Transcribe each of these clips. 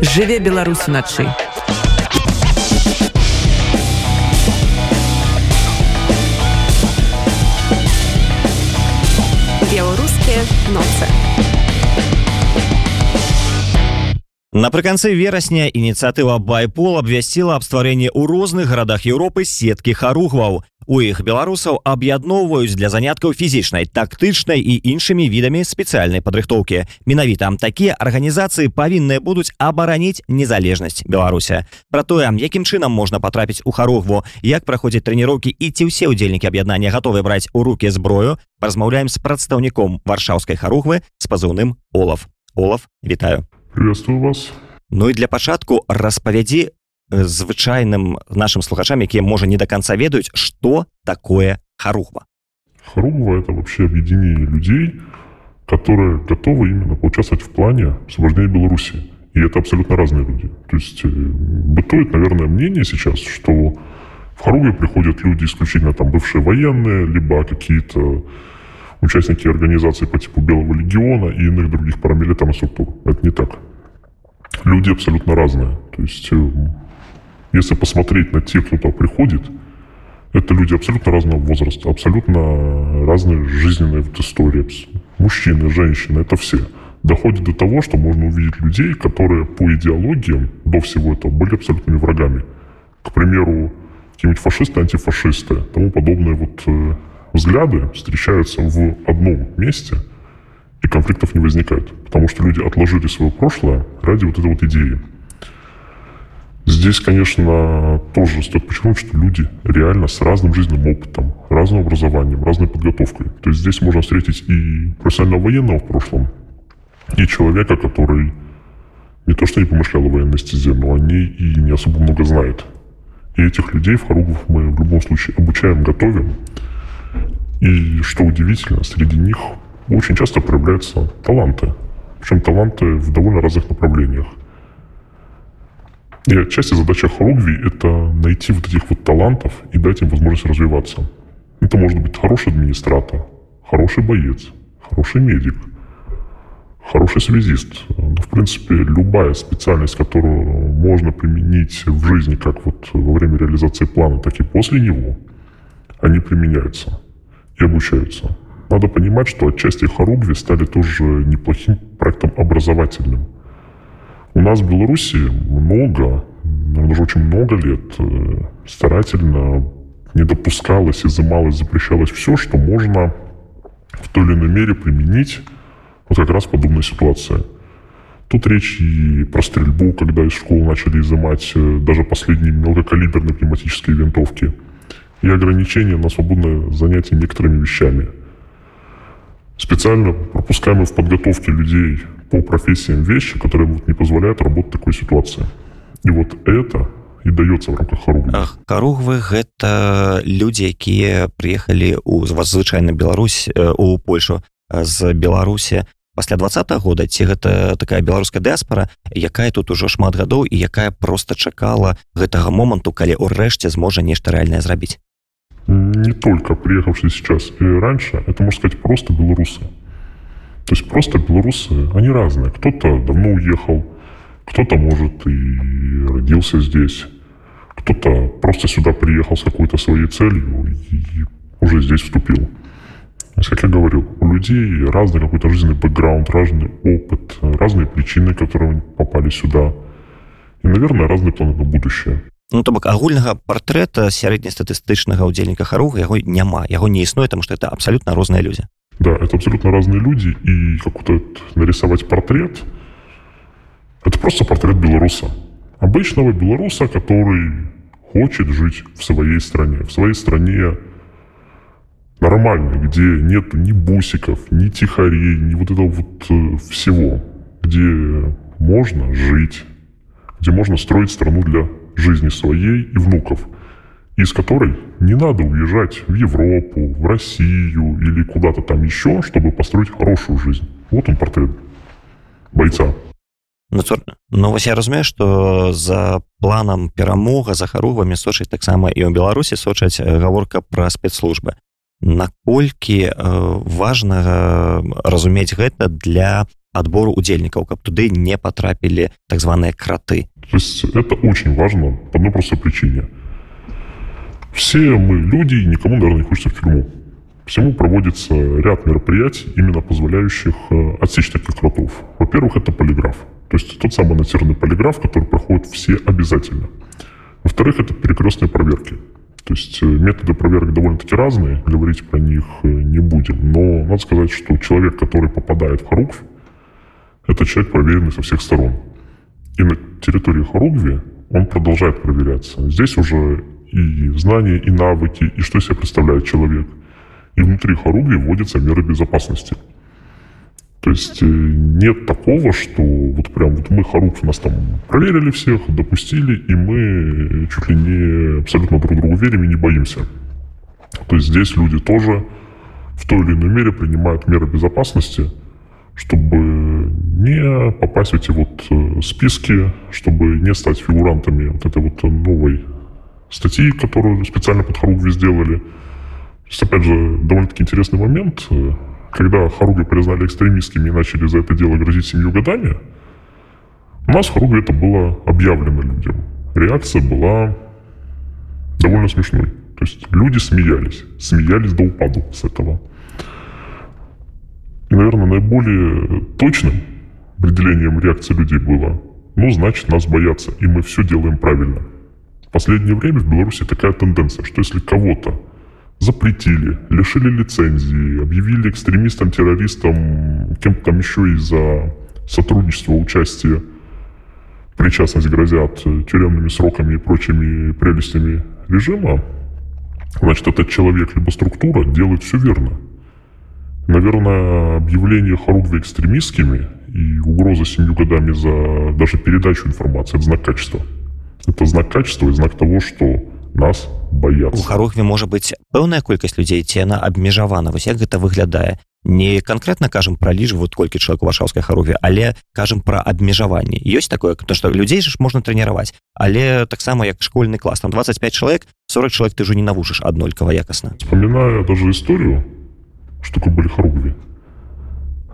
жыве Беларусь уначы беларускія ноцы Напрыканцы верасня ініцыятыва байпол абвясціла аб стварэнні ў розных гарадах Еўропы сеткі харугваў. У іх беларусаў аб'ядноўваюць для заняткаў фізічнай, тактычнай і іншымі відамі спецыяльнай падрыхтоўкі. Менавіта такія арганізацыі павінныя будуць абараніць незалежнасць Беларуся. Пра тое, якім чынам можна патрапіць у харугву, як праходзяць трэніроўкі і ці ўсе ўдзельнікі аб'яднання гатовы браць у рукі зброю, размаўляем з прадстаўніком варшаўскай харугвы з пазыўным Олаф. Олаф, вітаю. Приветствую вас. Ну і для пачатку распавядзі звычайным нашим слухачам якія можа не до конца ведаюць что такое харугва харугва это вообще объединение людей которые готовы именно поучаствовать в плане освобождения беларуси и это абсолютно разные люди то есть э, бытует наверное мнение сейчас что в харугве приходят люди исключительно там бывшие военные либо какие-то участники организации по типу Белого легиона и иных других парамилитарных структур. Это не так. Люди абсолютно разные. То есть, э, если посмотреть на тех, кто туда приходит, это люди абсолютно разного возраста, абсолютно разные жизненные вот истории. Мужчины, женщины, это все. Доходит до того, что можно увидеть людей, которые по идеологиям до всего этого были абсолютными врагами. К примеру, какие-нибудь фашисты, антифашисты, тому подобное вот э, взгляды встречаются в одном месте, и конфликтов не возникает. Потому что люди отложили свое прошлое ради вот этой вот идеи. Здесь, конечно, тоже стоит подчеркнуть, что люди реально с разным жизненным опытом, разным образованием, разной подготовкой. То есть здесь можно встретить и профессионального военного в прошлом, и человека, который не то что не помышлял о военной стезе, но о ней и не особо много знает. И этих людей в Харугвах мы в любом случае обучаем, готовим. И что удивительно, среди них очень часто проявляются таланты. Причем таланты в довольно разных направлениях. И отчасти задача Хоругви – это найти вот этих вот талантов и дать им возможность развиваться. Это может быть хороший администратор, хороший боец, хороший медик, хороший связист. Ну, в принципе, любая специальность, которую можно применить в жизни как вот во время реализации плана, так и после него, они применяются и обучаются. Надо понимать, что отчасти Харугви стали тоже неплохим проектом образовательным. У нас в Беларуси много, даже очень много лет э, старательно не допускалось, изымалось, запрещалось все, что можно в той или иной мере применить вот как раз в подобной ситуации. Тут речь и про стрельбу, когда из школ начали изымать э, даже последние мелкокалиберные пневматические винтовки – и ограничения на свободное занятие некоторыми вещами. Специально пропускаем в подготовке людей по профессиям вещи, которые вот не позволяют работать в такой ситуации. И вот это і даецца в рамках харугвы харугвы гэта людзі якія прыехалі у вас звычайна Беларусь у Польшу з Беларусі пасля два -го года ці гэта такая беларуская дыаспора якая тут ужо шмат гадоў і якая просто чакала гэтага моманту калі ўрэшце зможа нешта рэальнае зрабіць не только приехавшие сейчас и раньше, это, можно сказать, просто белорусы. То есть просто белорусы, они разные. Кто-то давно уехал, кто-то, может, и родился здесь, кто-то просто сюда приехал с какой-то своей целью и уже здесь вступил. То есть, как я говорил, у людей разный какой-то жизненный бэкграунд, разный опыт, разные причины, которые попали сюда. И, наверное, разные планы на будущее. Ну то бок агульнага партрэта сярэднестатыстычнага ўдзельніка харуга яго няма яго не існуе там что это абсолютно розныя людзі да это абсолютно разные люди и как-то нарисовать портрет это просто портрет белоруса. Обычного белоруса который хочет жить в своей стране. В своей стране нормальной где нет ни бусиков ни тихарей ни вот этого вот э, всего. Где можно жить где можно строить страну для жизни своей и внуков, из которой не надо уезжать в Европу, в Россию или куда-то там еще, чтобы построить хорошую жизнь. Вот он портрет бойца. Натурна. Ну вось я разумею што за планам перамога за харугвамі сочыць таксама і ў беларусі сочаць гаворка пра спецслужбы наколькі э, важна разумець гэта для адбору удзельнікаў каб туды не потрапілі так званыя краты то есть это очень важно по одной простой причине все мы люди и никому наверное не хочется в тюрьму всему проводится ряд мероприятий именно позволяющих э, отсечь таких кротов во-первых это полиграф то есть тот самый натерный полиграф который проходит все обязательно во-вторых это перекрестные проверки то есть э, методы проверки довольно-таки разные, говорить про них э, не будем. Но надо сказать, что человек, который попадает в Харугвь, это человек, проверенный со всех сторон. И на территории Харугви он продолжает проверяться. Здесь уже и знания, и навыки, и что себе представляет человек. И внутри Харугви вводятся меры безопасности. То есть э, нет такого, что вот прям вот мы Харук нас там проверили всех, допустили, и мы чуть ли не абсолютно друг другу верим и не боимся. То есть здесь люди тоже в той или иной мере принимают меры безопасности, чтобы не попасть в эти вот э, списки, чтобы не стать фигурантами вот этой вот новой статьи, которую специально под Харугви сделали. То есть, опять же, довольно-таки интересный момент – когда Харуги признали экстремистскими и начали за это дело грозить семью годами, у нас в это было объявлено людям. Реакция была довольно смешной. То есть люди смеялись, смеялись до упаду с этого. И, наверное, наиболее точным определением реакции людей было, ну, значит, нас боятся, и мы все делаем правильно. В последнее время в Беларуси такая тенденция, что если кого-то запретили, лишили лицензии, объявили экстремистом, террористом, кем-то там еще из-за сотрудничества, участия, причастность грозят тюремными сроками и прочими прелестями режима, значит, этот человек либо структура делает все верно. Наверное, объявление Харугви экстремистскими и угроза семью годами за даже передачу информации – это знак качества. Это знак качества и знак того, что нас баяцца у харухве можа быць пэўная колькасць людзей ці яна абмежавана вось як гэта выглядае не конкретно кажам пра ліж вот колькі чалавек у варшаўскай харове але кажам пра абмежаванне ёсць такое то что людзей ж можна трэніраваць але таксама як школьны клас там 25 чалавек 40 чалавек ты ўжо не навушыш аднолькава якасна вспоминая даже историю что такое были хоругви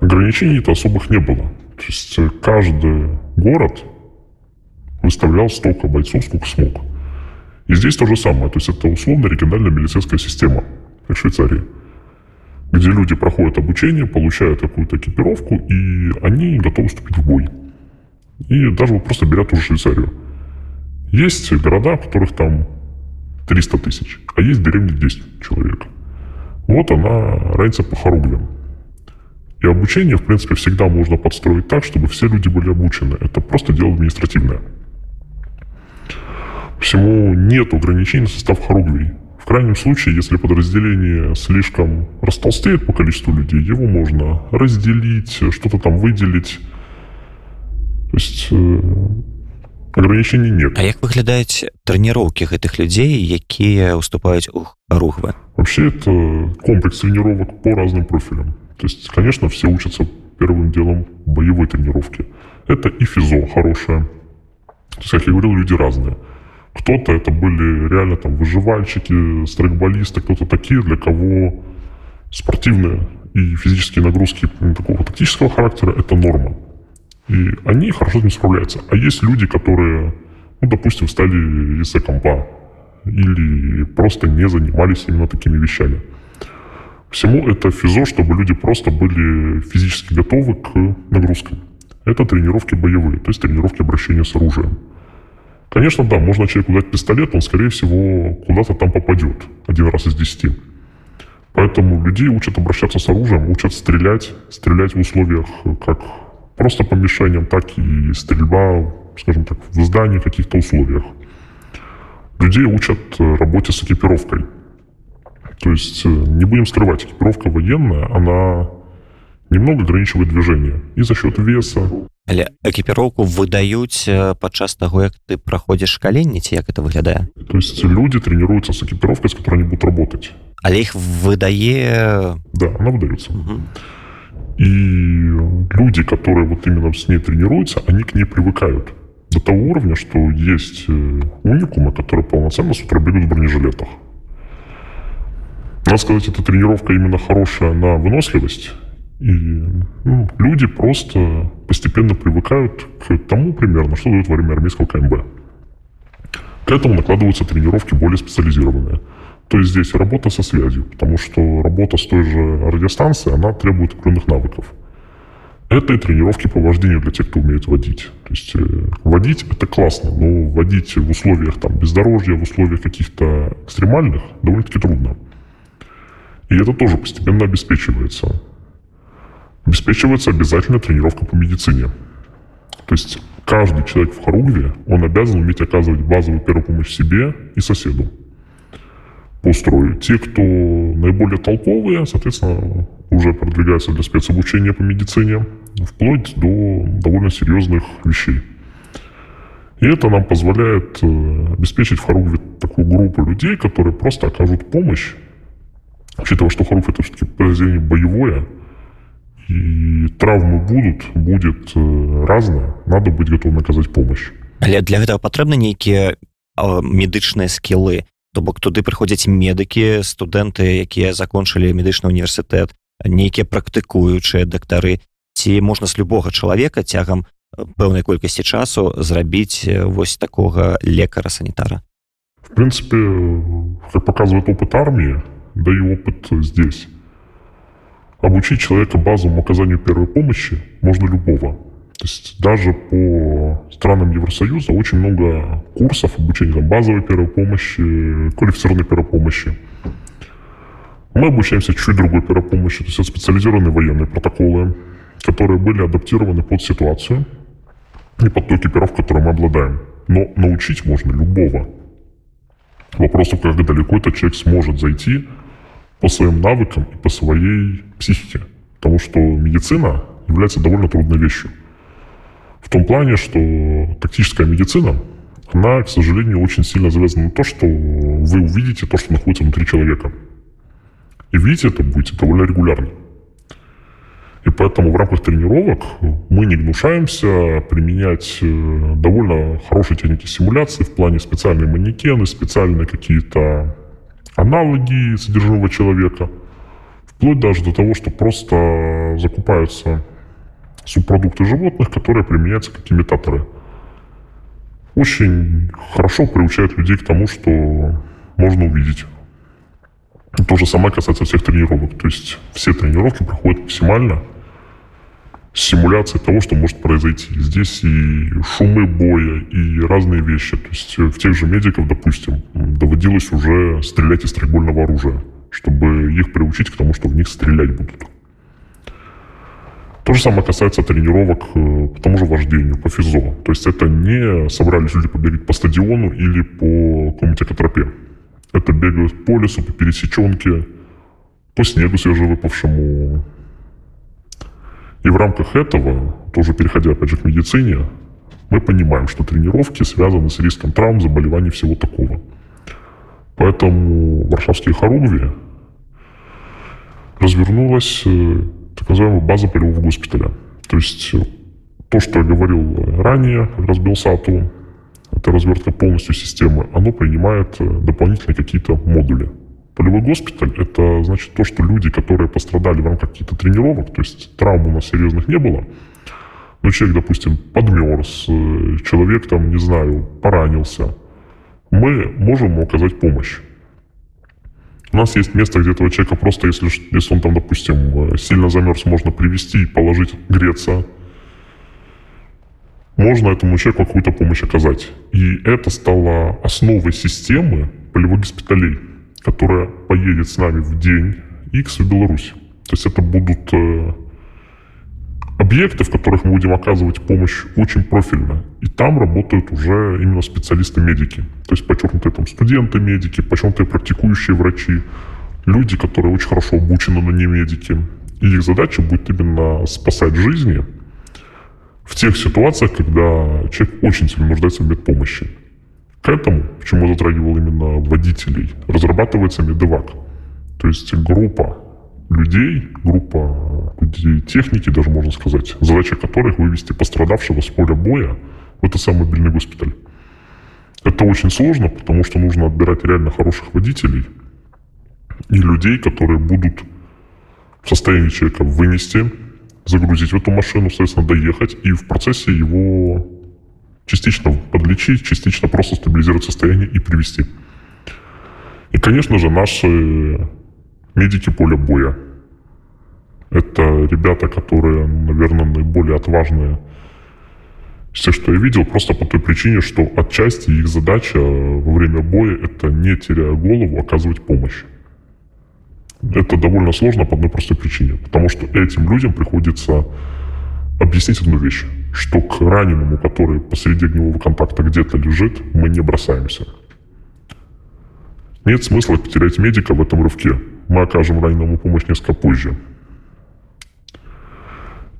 ограничений то особых не было. То есть каждый город выставлял столько бойцов сколько смог и здесь то же самое. То есть это условно региональная медицинская система, как в Швейцарии, где люди проходят обучение, получают какую-то экипировку, и они готовы вступить в бой. И даже вот просто берят уже Швейцарию. Есть города, в которых там 300 тысяч, а есть деревни 10 человек. Вот она разница по хоругвям. И обучение, в принципе, всегда можно подстроить так, чтобы все люди были обучены. Это просто дело административное Всему нет ограничений на состав хоругвий. В крайнем случае, если подразделение слишком растолстеет по количеству людей, его можно разделить, что-то там выделить. То есть э, ограничений нет. А як выглядаюць трэніроўкі гэтых людзей, якія уступаюць у рухвы? Вообще это комплекс тренировок по разным профилям. То есть, конечно, все учатся первым делом боевой тренировки. Это и физо хорошее. То есть, как я говорил, люди разные. кто-то это были реально там выживальщики, страйкболисты, кто-то такие, для кого спортивные и физические нагрузки такого тактического характера – это норма. И они хорошо с ним справляются. А есть люди, которые, ну, допустим, стали из-за компа или просто не занимались именно такими вещами. Всему это физо, чтобы люди просто были физически готовы к нагрузкам. Это тренировки боевые, то есть тренировки обращения с оружием. Конечно, да, можно человеку дать пистолет, он, скорее всего, куда-то там попадет один раз из десяти. Поэтому людей учат обращаться с оружием, учат стрелять, стрелять в условиях как просто по мишеням, так и стрельба, скажем так, в здании каких-то условиях. Людей учат работе с экипировкой. То есть, не будем скрывать, экипировка военная, она немного ограничивает движение. И за счет веса, Але экіпіроўку выдаюць падчас таго як ты праходзіш каленні ці як это выглядае то есть люди тренируются с экипировкой с которой они будут работать але их выдае да она выдается угу. и люди которые вот именно с ней тренируются они к ней привыкают до того уровня что есть уникумы которые полноценно с утра бегут в бронежилетах надо сказать эта тренировка именно хорошая на выносливость и ну, люди просто постепенно привыкают к тому примерно, что дают во время армейского КМБ. К этому накладываются тренировки более специализированные. То есть здесь работа со связью, потому что работа с той же радиостанцией, она требует определенных навыков. Это и тренировки по вождению для тех, кто умеет водить. То есть э, водить это классно, но водить в условиях там, бездорожья, в условиях каких-то экстремальных довольно-таки трудно. И это тоже постепенно обеспечивается. Обеспечивается обязательно тренировка по медицине. То есть каждый человек в Харугве, он обязан уметь оказывать базовую первую помощь себе и соседу по строю. Те, кто наиболее толковые, соответственно, уже продвигаются для спецобучения по медицине, вплоть до довольно серьезных вещей. И это нам позволяет э, обеспечить в Харугве такую группу людей, которые просто окажут помощь, учитывая, что Харугв это все-таки подразделение боевое, и травмы будут, будет э, разное, надо быть готовым оказать помощь. Але для гэтага патрэбны нейкія медычныя скілы то бок туды прыходзяць медыкі студэнты якія закончылі медычны універсітэт нейкія практыкуючыя дактары ці можна з любога чалавека цягам пэўнай колькасці часу зрабіць вось такога лекара санітара. В принципе как показывает опыт армии да и опыт здесь обучить человека базовому оказанию первой помощи можно любого. То есть даже по странам Евросоюза очень много курсов обучения там, базовой первой помощи, квалифицированной первой помощи. Мы обучаемся чуть другой первой помощи, то есть это специализированные военные протоколы, которые были адаптированы под ситуацию и под ту экипировку, которой мы обладаем. Но научить можно любого. Вопрос, как далеко этот человек сможет зайти по своим навыкам и по своей психике. Потому что медицина является довольно трудной вещью. В том плане, что тактическая медицина, она, к сожалению, очень сильно завязана на то, что вы увидите то, что находится внутри человека. И видите это будете довольно регулярно. И поэтому в рамках тренировок мы не гнушаемся применять э, довольно хорошие техники симуляции в плане специальные манекены, специальные какие-то аналоги содержимого человека, вплоть даже до того, что просто закупаются субпродукты животных, которые применяются как имитаторы. Очень хорошо приучает людей к тому, что можно увидеть. То же самое касается всех тренировок. То есть все тренировки проходят максимально симуляции того, что может произойти. Здесь и шумы боя, и разные вещи. То есть в тех же медиков, допустим, доводилось уже стрелять из стрейбольного оружия, чтобы их приучить к тому, что в них стрелять будут. То же самое касается тренировок э, по тому же вождению, по физо. То есть это не собрались люди побегать по стадиону или по какому-нибудь экотропе. Это бегают по лесу, по пересеченке, по снегу свежевыпавшему, и в рамках этого, тоже переходя опять же к медицине, мы понимаем, что тренировки связаны с риском травм, заболеваний, всего такого. Поэтому в Варшавские Хоругви развернулась э, так называемая база полевого госпиталя. То есть э, то, что я говорил ранее, как раз это развертка полностью системы, оно принимает э, дополнительные какие-то модули. Полевой госпиталь – это значит то, что люди, которые пострадали в рамках каких-то тренировок, то есть травм у нас серьезных не было, но человек, допустим, подмерз, э, человек там, не знаю, поранился, мы можем ему оказать помощь. У нас есть место, где этого человека просто, если, если он там, допустим, э, сильно замерз, можно привести и положить греться. Можно этому человеку какую-то помощь оказать. И это стало основой системы полевых госпиталей которая поедет с нами в день X в Беларусь. То есть это будут э, объекты, в которых мы будем оказывать помощь очень профильно. И там работают уже именно специалисты-медики. То есть подчеркнутые там студенты-медики, подчеркнутые практикующие врачи, люди, которые очень хорошо обучены, но не медики. И их задача будет именно спасать жизни в тех ситуациях, когда человек очень сильно нуждается в медпомощи. К этому, почему затрагивал именно водителей, разрабатывается медевак. То есть группа людей, группа людей техники, даже можно сказать, задача которых вывести пострадавшего с поля боя в этот самый мобильный госпиталь. Это очень сложно, потому что нужно отбирать реально хороших водителей и людей, которые будут в состоянии человека вынести, загрузить в эту машину, соответственно, доехать и в процессе его частично подлечить, частично просто стабилизировать состояние и привести. И, конечно же, наши медики поля боя. Это ребята, которые, наверное, наиболее отважные из тех, что я видел, просто по той причине, что отчасти их задача во время боя – это, не теряя голову, оказывать помощь. Это довольно сложно по одной простой причине, потому что этим людям приходится объяснить одну вещь, что к раненому, который посреди огневого контакта где-то лежит, мы не бросаемся. Нет смысла потерять медика в этом рывке. Мы окажем раненому помощь несколько позже.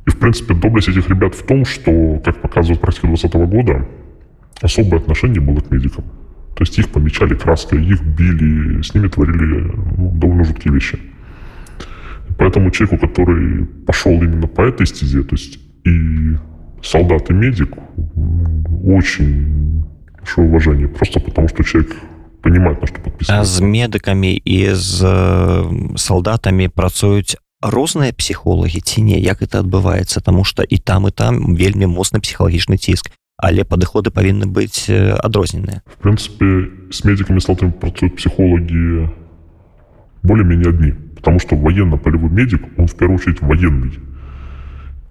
И, в принципе, доблесть этих ребят в том, что, как показывает практика 2020 года, особое отношение было к медикам. То есть их помечали краской, их били, с ними творили ну, довольно жуткие вещи. И поэтому человеку, который пошел именно по этой стезе, то есть и солдат, и медик, очень большое уважение. Просто потому, что человек понимает, на что подписывает. А з медыкамі і з салдатамі працуюць розныя псіхолагі ці не як это адбываецца Таму что і там і там вельмі моцны псіхалагічны ціск але падыходы павінны быць адрозненыя в принципе с медиками сталтами працуют психологи более-менее одни потому что военно-полевой медик он в первую очередь военный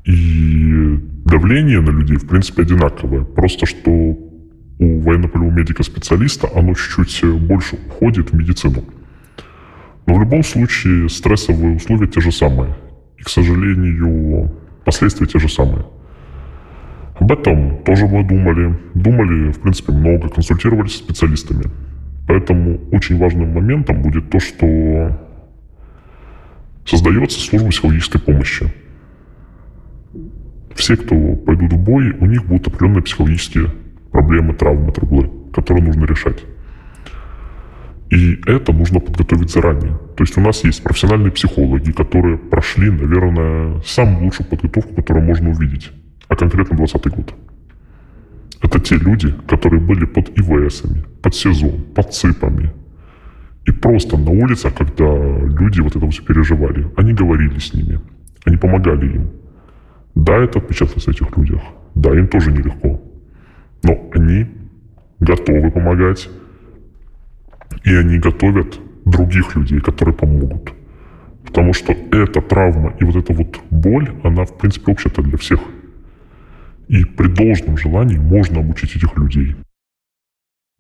и давление на людей в принципе одинаковое просто что у военно-полевого медика специалиста оно чуть-чуть больше уходит в медицину но в любом случае стрессовые условия те же самые. И, к сожалению, последствия те же самые. Об этом тоже мы думали. Думали, в принципе, много, консультировались с специалистами. Поэтому очень важным моментом будет то, что создается служба психологической помощи. Все, кто пойдут в бой, у них будут определенные психологические проблемы, травмы, траблы, которые нужно решать. И это нужно подготовить заранее. То есть у нас есть профессиональные психологи, которые прошли, наверное, самую лучшую подготовку, которую можно увидеть. А конкретно 2020 год. Это те люди, которые были под ИВСами, под СИЗО, под ЦИПами. И просто на улицах, когда люди вот это все переживали, они говорили с ними, они помогали им. Да, это отпечаталось на этих людях. Да, им тоже нелегко. Но они готовы помогать, и они готовят других людей, которые помогут. Потому что эта травма и вот эта вот боль, она, в принципе, общая для всех. И при должном желании можно обучить этих людей.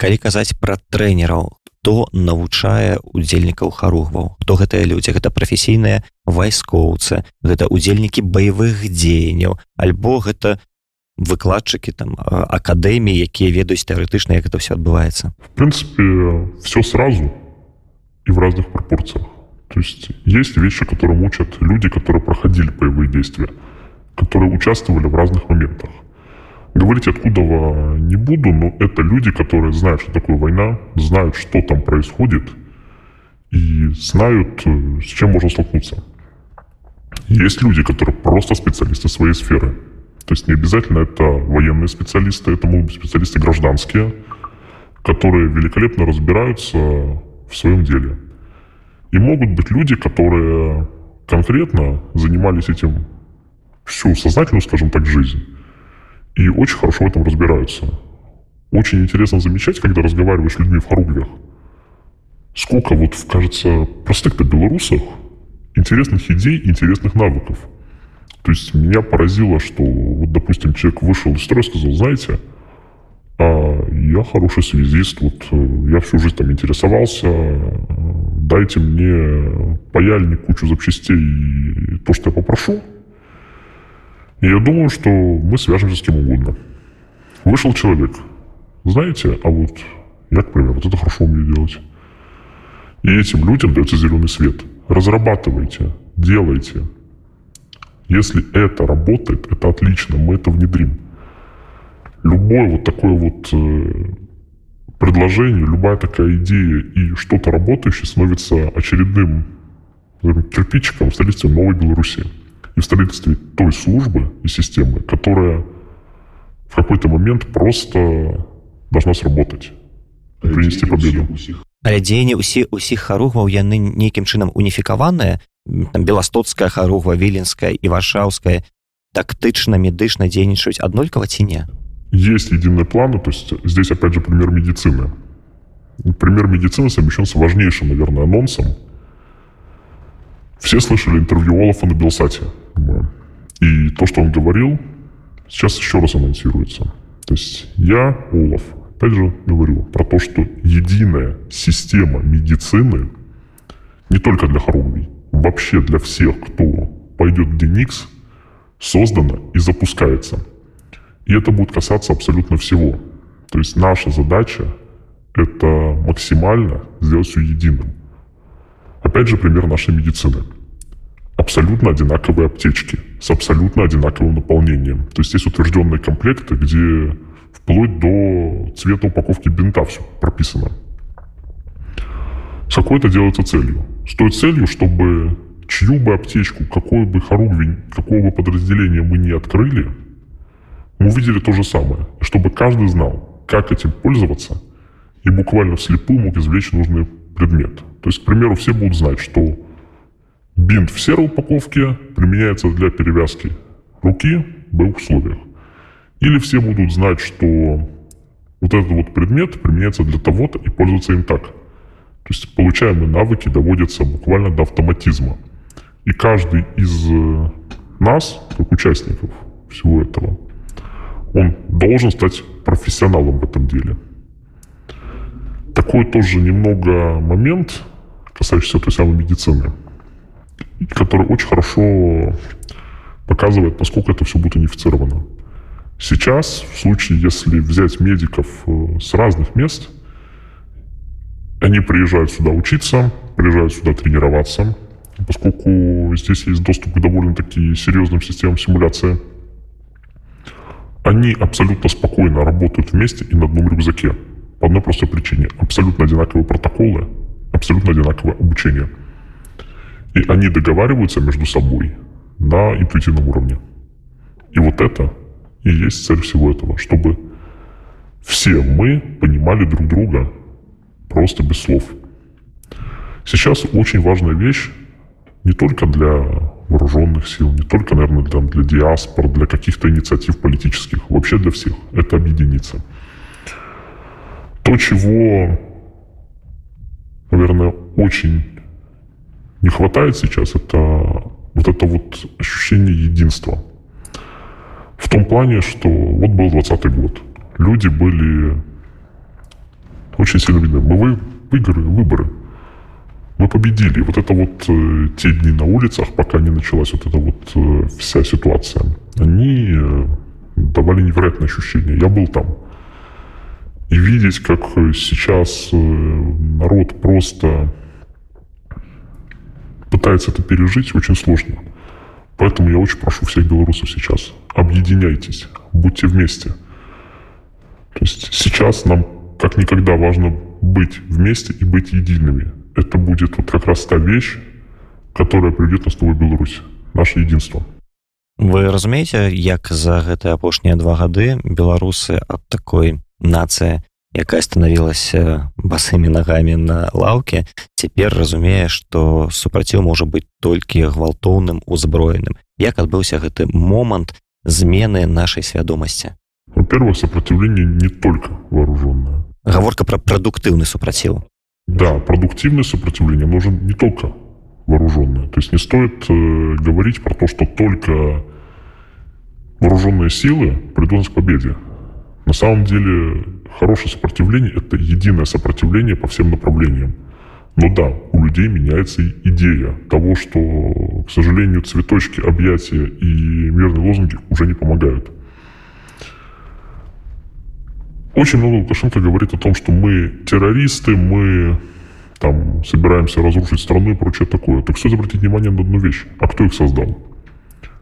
Калі казаць пра трэнераў, хто навучае удзельнікаў харугваў, хто гэтыя людзі, гэта прафесійныя вайскоўцы, гэта удзельнікі баявых дзеянняў, альбо гэта выкладчыкі там акадэміі якія ведаюць тэарэтычна як это все адбываецца? В принципе все сразу и в разных пропорциях то есть есть вещи которые учат люди которые проходили боевые действия которые участвовали в разных моментах говорить откуда не буду но это люди которые знают что такое война знают что там происходит и знают с чем можно столкнуться есть люди которые просто специалисты своей сферы то есть не обязательно это военные специалисты, это могут быть специалисты гражданские, которые великолепно разбираются в своем деле. И могут быть люди, которые конкретно занимались этим всю сознательную, скажем так, жизнь. И очень хорошо в этом разбираются. Очень интересно замечать, когда разговариваешь с людьми в хоругвях, сколько вот, кажется, простых-то белорусах интересных идей, интересных навыков – то есть меня поразило, что, вот, допустим, человек вышел из строя и сказал, знаете, а я хороший связист, вот э, я всю жизнь там интересовался, дайте мне паяльник, кучу запчастей и то, что я попрошу. И я думаю, что мы свяжемся с кем угодно. Вышел человек, знаете, а вот я, к примеру, вот это хорошо умею делать. И этим людям дается зеленый свет. Разрабатывайте, делайте, если это работает, это отлично, мы это внедрим. Любое вот такое вот э, предложение, любая такая идея и что-то работающее становится очередным кирпичиком в строительстве новой Беларуси И в строительстве той службы и системы, которая в какой-то момент просто должна сработать и принести победу. але дзеянні усе усіх харугваў яны нейкім чынам уніфікаваныя беластоцкая харугва віленская і варшаўская тактычна медычна дзейнічаюць аднолькава ці не есть единые планы то есть здесь опять же пример медицины пример медицины совмещен с важнейшим наверное анонсом все слышали интервью Олафа на Белсате и то что он говорил сейчас еще раз анонсируется то есть я Олаф опять же говорю про то что единая система медицины не только для хоругвий вообще для всех кто пойдет в Деникс создана и запускается. И это будет касаться абсолютно всего. То есть наша задача – это максимально сделать все единым. Опять же, пример нашей медицины. Абсолютно одинаковые аптечки с абсолютно одинаковым наполнением. То есть есть утвержденные комплекты, где вплоть до цвета упаковки бинта все прописано. С какой это делается целью? С той целью, чтобы чью бы аптечку, какой бы хоругвень, какого бы подразделения мы не открыли, мы увидели то же самое. Чтобы каждый знал, как этим пользоваться, и буквально вслепую мог извлечь нужный предмет. То есть, к примеру, все будут знать, что бинт в серой упаковке применяется для перевязки руки в боевых условиях. Или все будут знать, что вот этот вот предмет применяется для того-то и пользоваться им так. То есть получаемые навыки доводятся буквально до автоматизма. И каждый из э, нас, как участников всего этого, он должен стать профессионалом в этом деле. Такой тоже немного момент, касающийся той самой медицины, который очень хорошо показывает, насколько это все будет унифицировано. Сейчас, в случае, если взять медиков э, с разных мест, они приезжают сюда учиться, приезжают сюда тренироваться, поскольку здесь есть доступ к довольно-таки серьезным системам симуляции. Они абсолютно спокойно работают вместе и на одном рюкзаке. По одной простой причине. Абсолютно одинаковые протоколы, абсолютно одинаковое обучение. И они договариваются между собой на интуитивном уровне. И вот это и есть цель всего этого, чтобы все мы понимали друг друга просто без слов. Сейчас очень важная вещь не только для вооруженных сил, не только, наверное, для, для диаспор, для каких-то инициатив политических, вообще для всех. Это объединиться. То, чего, наверное, очень не хватает сейчас, это вот это вот ощущение единства. В том плане, что вот был 20 год. Люди были очень сильно видны. Мы выиграли выборы мы победили. Вот это вот э, те дни на улицах, пока не началась вот эта вот э, вся ситуация, они э, давали невероятное ощущение. Я был там. И видеть, как сейчас э, народ просто пытается это пережить, очень сложно. Поэтому я очень прошу всех белорусов сейчас, объединяйтесь, будьте вместе. То есть сейчас нам как никогда важно быть вместе и быть едиными это будет вот как раз та вещь, которая приведет нас в новую Беларусь, наше единство. Вы разумееце як за гэтыя апошнія два гады беларусы ад такой нацыя якая станавілася басымі нагамі на лаўке цяпер разумее што супраціў можа быць толькі гвалтоўным узброеным як адбыўся гэты момант змены нашай свядомасці во-первых сопротивление не только вооруженное гаворка про прадуктыўны супраціў Да, продуктивное сопротивление нужен не только вооруженное. То есть не стоит э, говорить про то, что только вооруженные силы придут к победе. На самом деле хорошее сопротивление – это единое сопротивление по всем направлениям. Но да, у людей меняется идея того, что, к сожалению, цветочки, объятия и мирные лозунги уже не помогают. Очень много Лукашенко говорит о том, что мы террористы, мы там собираемся разрушить страну и прочее такое. Так стоит обратить внимание на одну вещь. А кто их создал?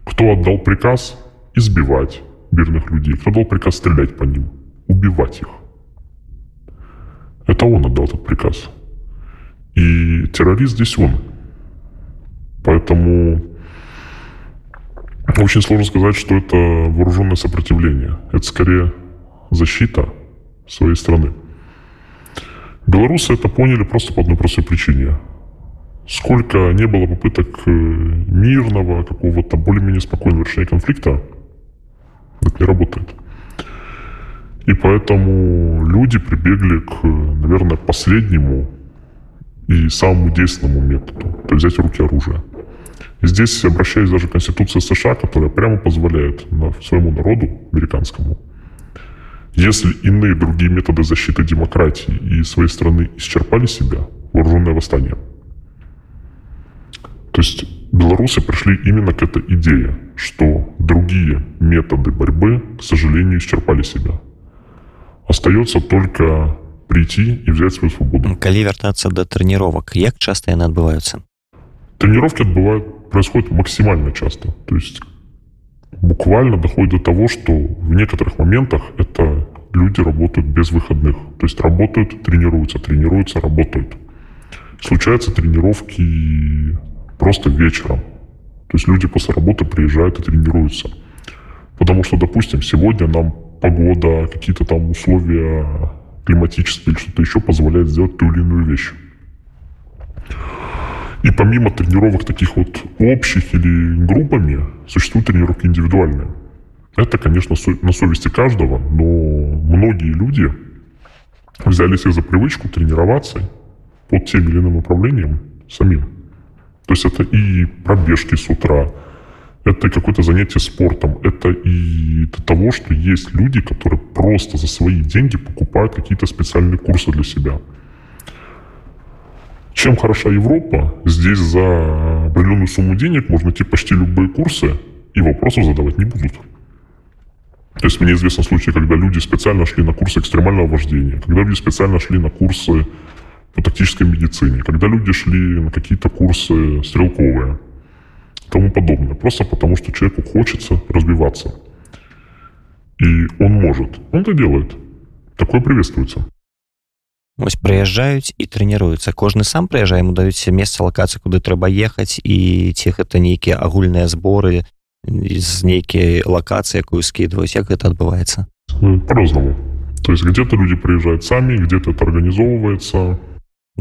Кто отдал приказ избивать мирных людей? Кто дал приказ стрелять по ним? Убивать их? Это он отдал этот приказ. И террорист здесь он. Поэтому очень сложно сказать, что это вооруженное сопротивление. Это скорее защита своей страны. Белорусы это поняли просто по одной простой причине. сколько не было попыток э, мирного, какого-то более-менее спокойного решения конфликта, это не работает. И поэтому люди прибегли к, наверное, последнему и самому действенному методу, то взять в руки оружие. Здесь обращаюсь даже к Конституции США, которая прямо позволяет своему народу, американскому, если иные другие методы защиты демократии и своей страны исчерпали себя, вооруженное восстание. То есть белорусы пришли именно к этой идее, что другие методы борьбы, к сожалению, исчерпали себя. Остается только прийти и взять свою свободу. Калі вяртацца да трэніровак, як часто яны адбываюцца? Тренировки отбывают, происходят максимально часто. То есть буквально доходит до того, что в некоторых моментах это люди работают без выходных. То есть работают, тренируются, тренируются, работают. Случаются тренировки просто вечером. То есть люди после работы приезжают и тренируются. Потому что, допустим, сегодня нам погода, какие-то там условия климатические или что-то еще позволяет сделать ту или иную вещь. И помимо тренировок таких вот общих или группами, существуют тренировки индивидуальные. Это, конечно, на совести каждого, но многие люди взяли себе за привычку тренироваться под тем или иным направлением самим. То есть это и пробежки с утра, это какое-то занятие спортом, это и до того, что есть люди, которые просто за свои деньги покупают какие-то специальные курсы для себя. Чем хороша Европа? Здесь за определенную сумму денег можно идти почти любые курсы, и вопросов задавать не будут. То есть мне известны случаи, когда люди специально шли на курсы экстремального вождения, когда люди специально шли на курсы по тактической медицине, когда люди шли на какие-то курсы стрелковые тому подобное. Просто потому, что человеку хочется развиваться. И он может. Он это делает. Такое приветствуется. Вось прыязджаюць і трэніруюцца кожны сам прыязджае ему даюць месца лакацыі куды трэба ехаць і ці гэта нейкія агульныя зборы з нейкій лакацыі якую скидываюць як гэта адбываецца по-разному то есть где-то люди приезжают сами где-то это организовывается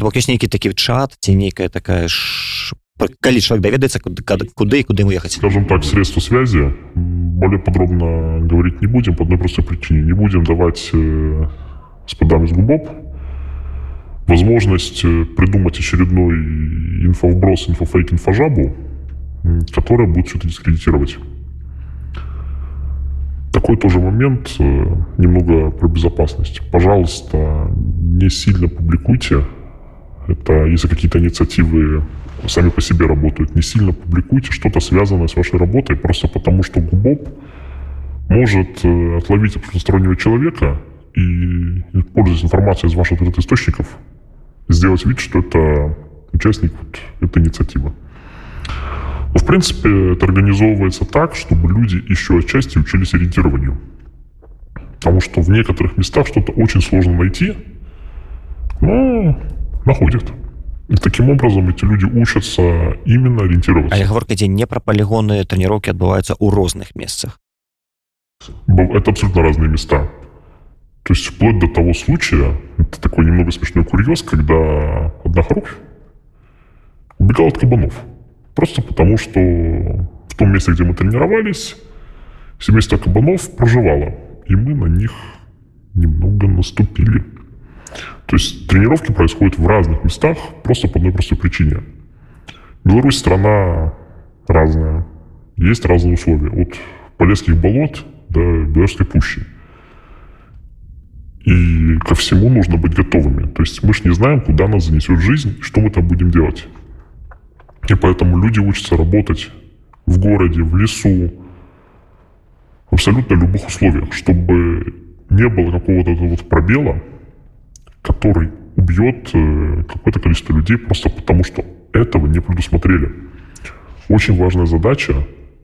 бок ёсць нейкі такі чат ці нейкая такая ж калі человек даведаецца куды и куды ему ехать скажем так средства связи более подробно говорить не будем по одной простой причине не будем давать э, из губоп возможность э, придумать очередной инфовброс, инфофейк, инфожабу, которая будет это дискредитировать. Такой тоже момент, э, немного про безопасность. Пожалуйста, не сильно публикуйте. Это если какие-то инициативы сами по себе работают, не сильно публикуйте что-то связанное с вашей работой, просто потому что Губоп может э, отловить стороннего человека и, пользуясь информацией из ваших источников, сделать вид, что это участник вот этой инициативы. Но, в принципе, это организовывается так, чтобы люди еще отчасти учились ориентированию. Потому что в некоторых местах что-то очень сложно найти, но находят. И таким образом эти люди учатся именно ориентироваться. А гаворка ідзе не про полигонные тренировки отбываются у разных местах. Это абсолютно разные места. То есть вплоть до того случая, это такой немного смешной курьез, когда одна хорухь убегала от кабанов. Просто потому, что в том месте, где мы тренировались, семейство кабанов проживало. И мы на них немного наступили. То есть тренировки происходят в разных местах просто по одной простой причине. Беларусь страна разная. Есть разные условия. От Полесских болот до Белорусской пущи. И ко всему нужно быть готовыми. То есть мы же не знаем, куда нас занесет жизнь, что мы там будем делать. И поэтому люди учатся работать в городе, в лесу, в абсолютно любых условиях, чтобы не было какого-то вот пробела, который убьет э, какое-то количество людей просто потому, что этого не предусмотрели. Очень важная задача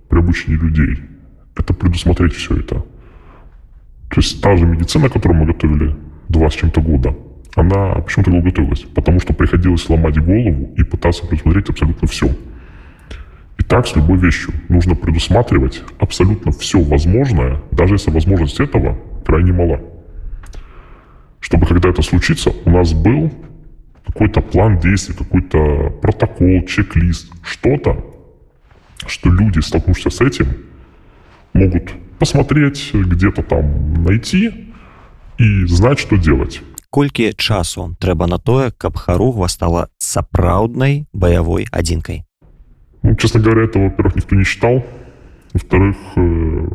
при обучении людей – это предусмотреть все это. То есть та же медицина, которую мы готовили два с чем-то года, она почему-то долго готовилась? Потому что приходилось ломать голову и пытаться предусмотреть абсолютно все. И так с любой вещью нужно предусматривать абсолютно все возможное, даже если возможность этого крайне мала Чтобы когда это случится, у нас был какой-то план действий, какой-то протокол, чек-лист, что-то, что люди, столкнувшись с этим, могут посмотреть, где-то там найти и знать, что делать. Колькі часу трэба на тое, каб харугва стала сапраўднай баявой адзінкай. Ну, честно говоря, это, во-первых, никто не считал. Во-вторых, э,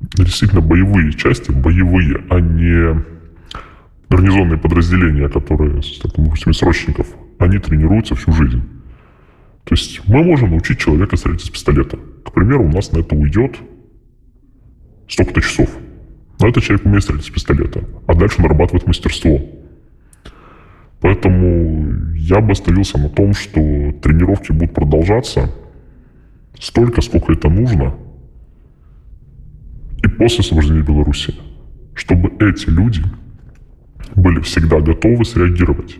действительно боевые части, боевые, а не гарнизонные подразделения, которые, допустим, срочников, они тренируются всю жизнь. То есть мы можем научить человека стрелять из пистолета. К примеру, у нас на это уйдет столько-то часов. Но этот человек умеет стрелять из пистолета, а дальше нарабатывает мастерство. Поэтому я бы остановился на том, что тренировки будут продолжаться столько, сколько это нужно, и после освобождения Беларуси, чтобы эти люди были всегда готовы среагировать.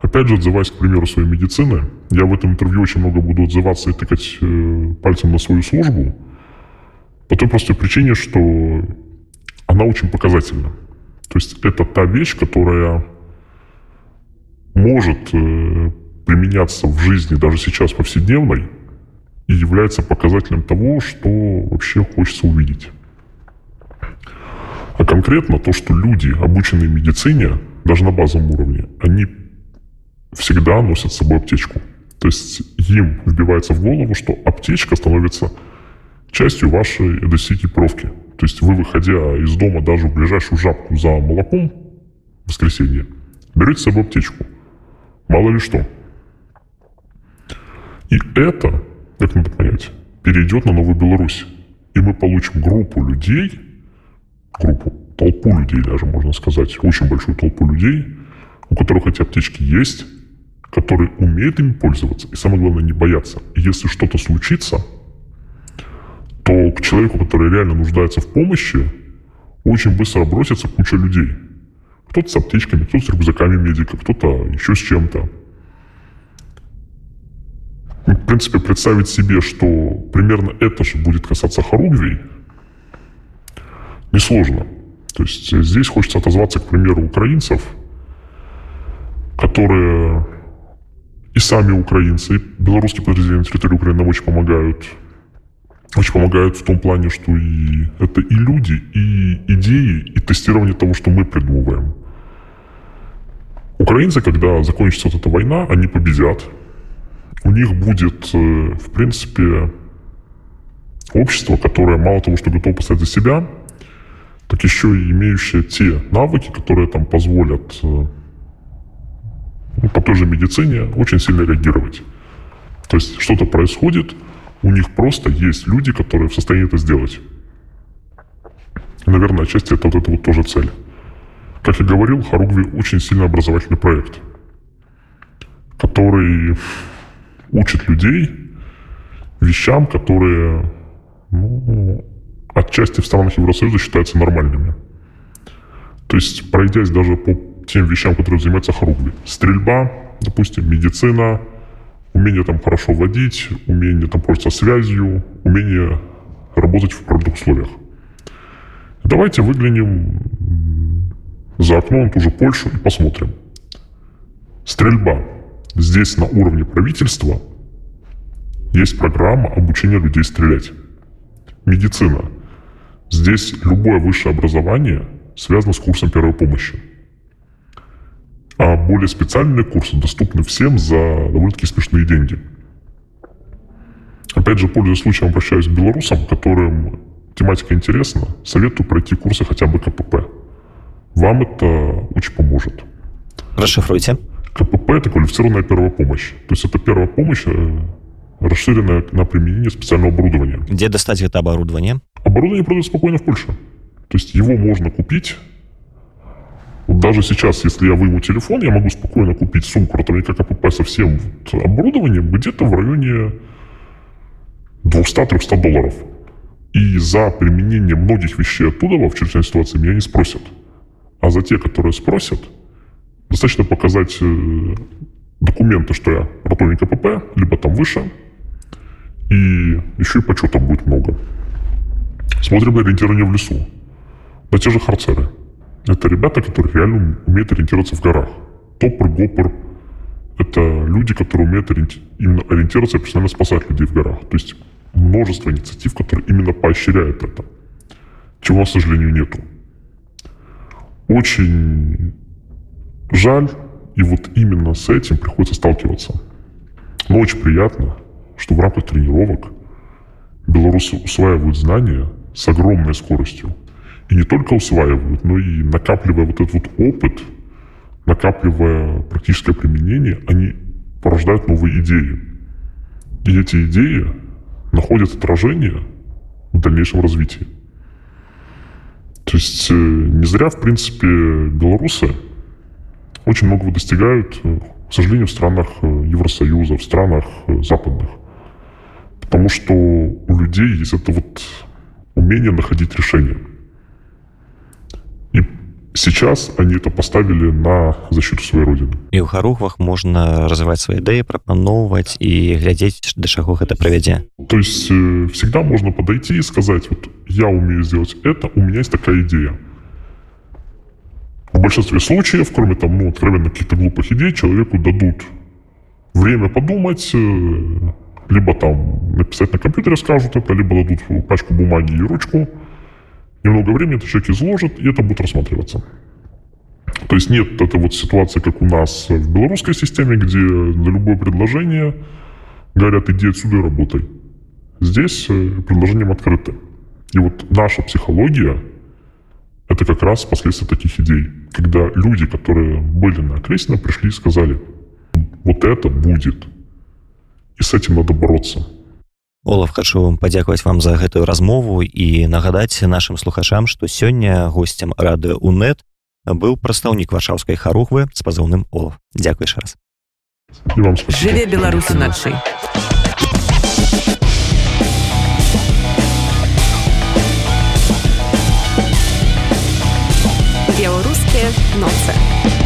Опять же, отзываясь, к примеру, своей медицины, я в этом интервью очень много буду отзываться и тыкать э, пальцем на свою службу, по той простой причине, что она очень показательна. То есть это та вещь, которая может э, применяться в жизни даже сейчас повседневной и является показателем того, что вообще хочется увидеть. А конкретно то, что люди, обученные медицине, даже на базовом уровне, они всегда носят с собой аптечку. То есть им вбивается в голову, что аптечка становится частью вашей эдосикипровки. То есть вы, выходя из дома даже в ближайшую жабку за молоком в воскресенье, берете с собой аптечку. Мало ли что. И это, как надо понять, перейдет на Новую Беларусь. И мы получим группу людей, группу, толпу людей даже, можно сказать, очень большую толпу людей, у которых эти аптечки есть, которые умеют ими пользоваться, и самое главное, не бояться. И если что-то случится, то к человеку, который реально нуждается в помощи, очень быстро бросится куча людей. Кто-то с аптечками, кто-то с рюкзаками медика, кто-то еще с чем-то. В принципе, представить себе, что примерно это же будет касаться хоругвий, несложно. То есть здесь хочется отозваться, к примеру, украинцев, которые и сами украинцы, и белорусские подразделения на территории Украины нам очень помогают. Очень помогают в том плане, что и это и люди, и идеи, и тестирование того, что мы придумываем. Украинцы, когда закончится вот эта война, они победят. У них будет, э, в принципе, общество, которое мало того, что готово поставить за себя, так еще и имеющее те навыки, которые там позволят э, ну, по той же медицине очень сильно реагировать. То есть что-то происходит, у них просто есть люди, которые в состоянии это сделать. И, наверное, отчасти это вот это вот тоже цель. Как я говорил, Харугви очень сильно образовательный проект, который учит людей вещам, которые ну, отчасти в странах Евросоюза считаются нормальными. То есть, пройдясь даже по тем вещам, которые занимается Харугви. Стрельба, допустим, медицина, умение там хорошо водить, умение там пользоваться связью, умение работать в природных условиях. Давайте выглянем за окном ту же Польшу и посмотрим. Стрельба. Здесь на уровне правительства есть программа обучения людей стрелять. Медицина. Здесь любое высшее образование связано с курсом первой помощи. А более специальные курсы доступны всем за довольно-таки смешные деньги. Опять же, пользуясь случаем, обращаюсь к белорусам, которым тематика интересна, советую пройти курсы хотя бы КПП. Вам это очень поможет. Расшифруйте. КПП – это квалифицированная первая помощь. То есть это первая помощь, э, расширенная на применение специального оборудования. Где достать это оборудование? Оборудование продают спокойно в Польше. То есть его можно купить вот даже сейчас, если я выму телефон, я могу спокойно купить сумку ротовника КПП со всем вот оборудованием где-то в районе 200-300 долларов. И за применение многих вещей оттуда в чрезвычайной ситуации меня не спросят. А за те, которые спросят, достаточно показать э, документы, что я ротовник КПП, либо там выше, и еще и почета будет много. Смотрим на ориентирование в лесу. На те же харцеры – это ребята, которые реально умеют ориентироваться в горах. топор, гопор. Это люди, которые умеют ориенти... именно ориентироваться и профессионально спасать людей в горах. То есть множество инициатив, которые именно поощряют это. Чего, к сожалению, нету. Очень жаль, и вот именно с этим приходится сталкиваться. Но очень приятно, что в рамках тренировок белорусы усваивают знания с огромной скоростью. И не только усваивают, но и накапливая вот этот вот опыт, накапливая практическое применение, они порождают новые идеи. И эти идеи находят отражение в дальнейшем развитии. То есть э, не зря, в принципе, белорусы очень многого достигают, э, к сожалению, в странах э, Евросоюза, в странах западных. Потому что у людей есть это вот умение находить решения. И сейчас они это поставили на защиту своей родины. І ў гарухвах можна развіваць свае ідэі, прапаноўваць і глядзець, да чаго гэта правядзе. То есть э, всегда можно подойти и сказать, вот я умею сделать это, у меня есть такая идея. В большинстве случаев, кроме там, ну, откровенно каких-то глупых идей, человеку дадут время подумать, э, либо там написать на компьютере скажут это, либо дадут пачку бумаги и ручку. Немного времени этот человек изложит, и это будет рассматриваться. То есть нет этой вот ситуации, как у нас в белорусской системе, где на любое предложение говорят, иди отсюда и работай. Здесь э, предложением открыты. И вот наша психология – это как раз последствия таких идей. Когда люди, которые были на окрестина, пришли и сказали, вот это будет – і с этим надо бороться. Олаф хачу вам падзякаваць вам за гэтую размову і нагадаць нашим слухачам што сёння гостцем радыё унет быў прадстаўнік варшаўскай харухвы з пазыўным Олаф. Дякуеш раз. Жыве беларусы начай беларускія ноцы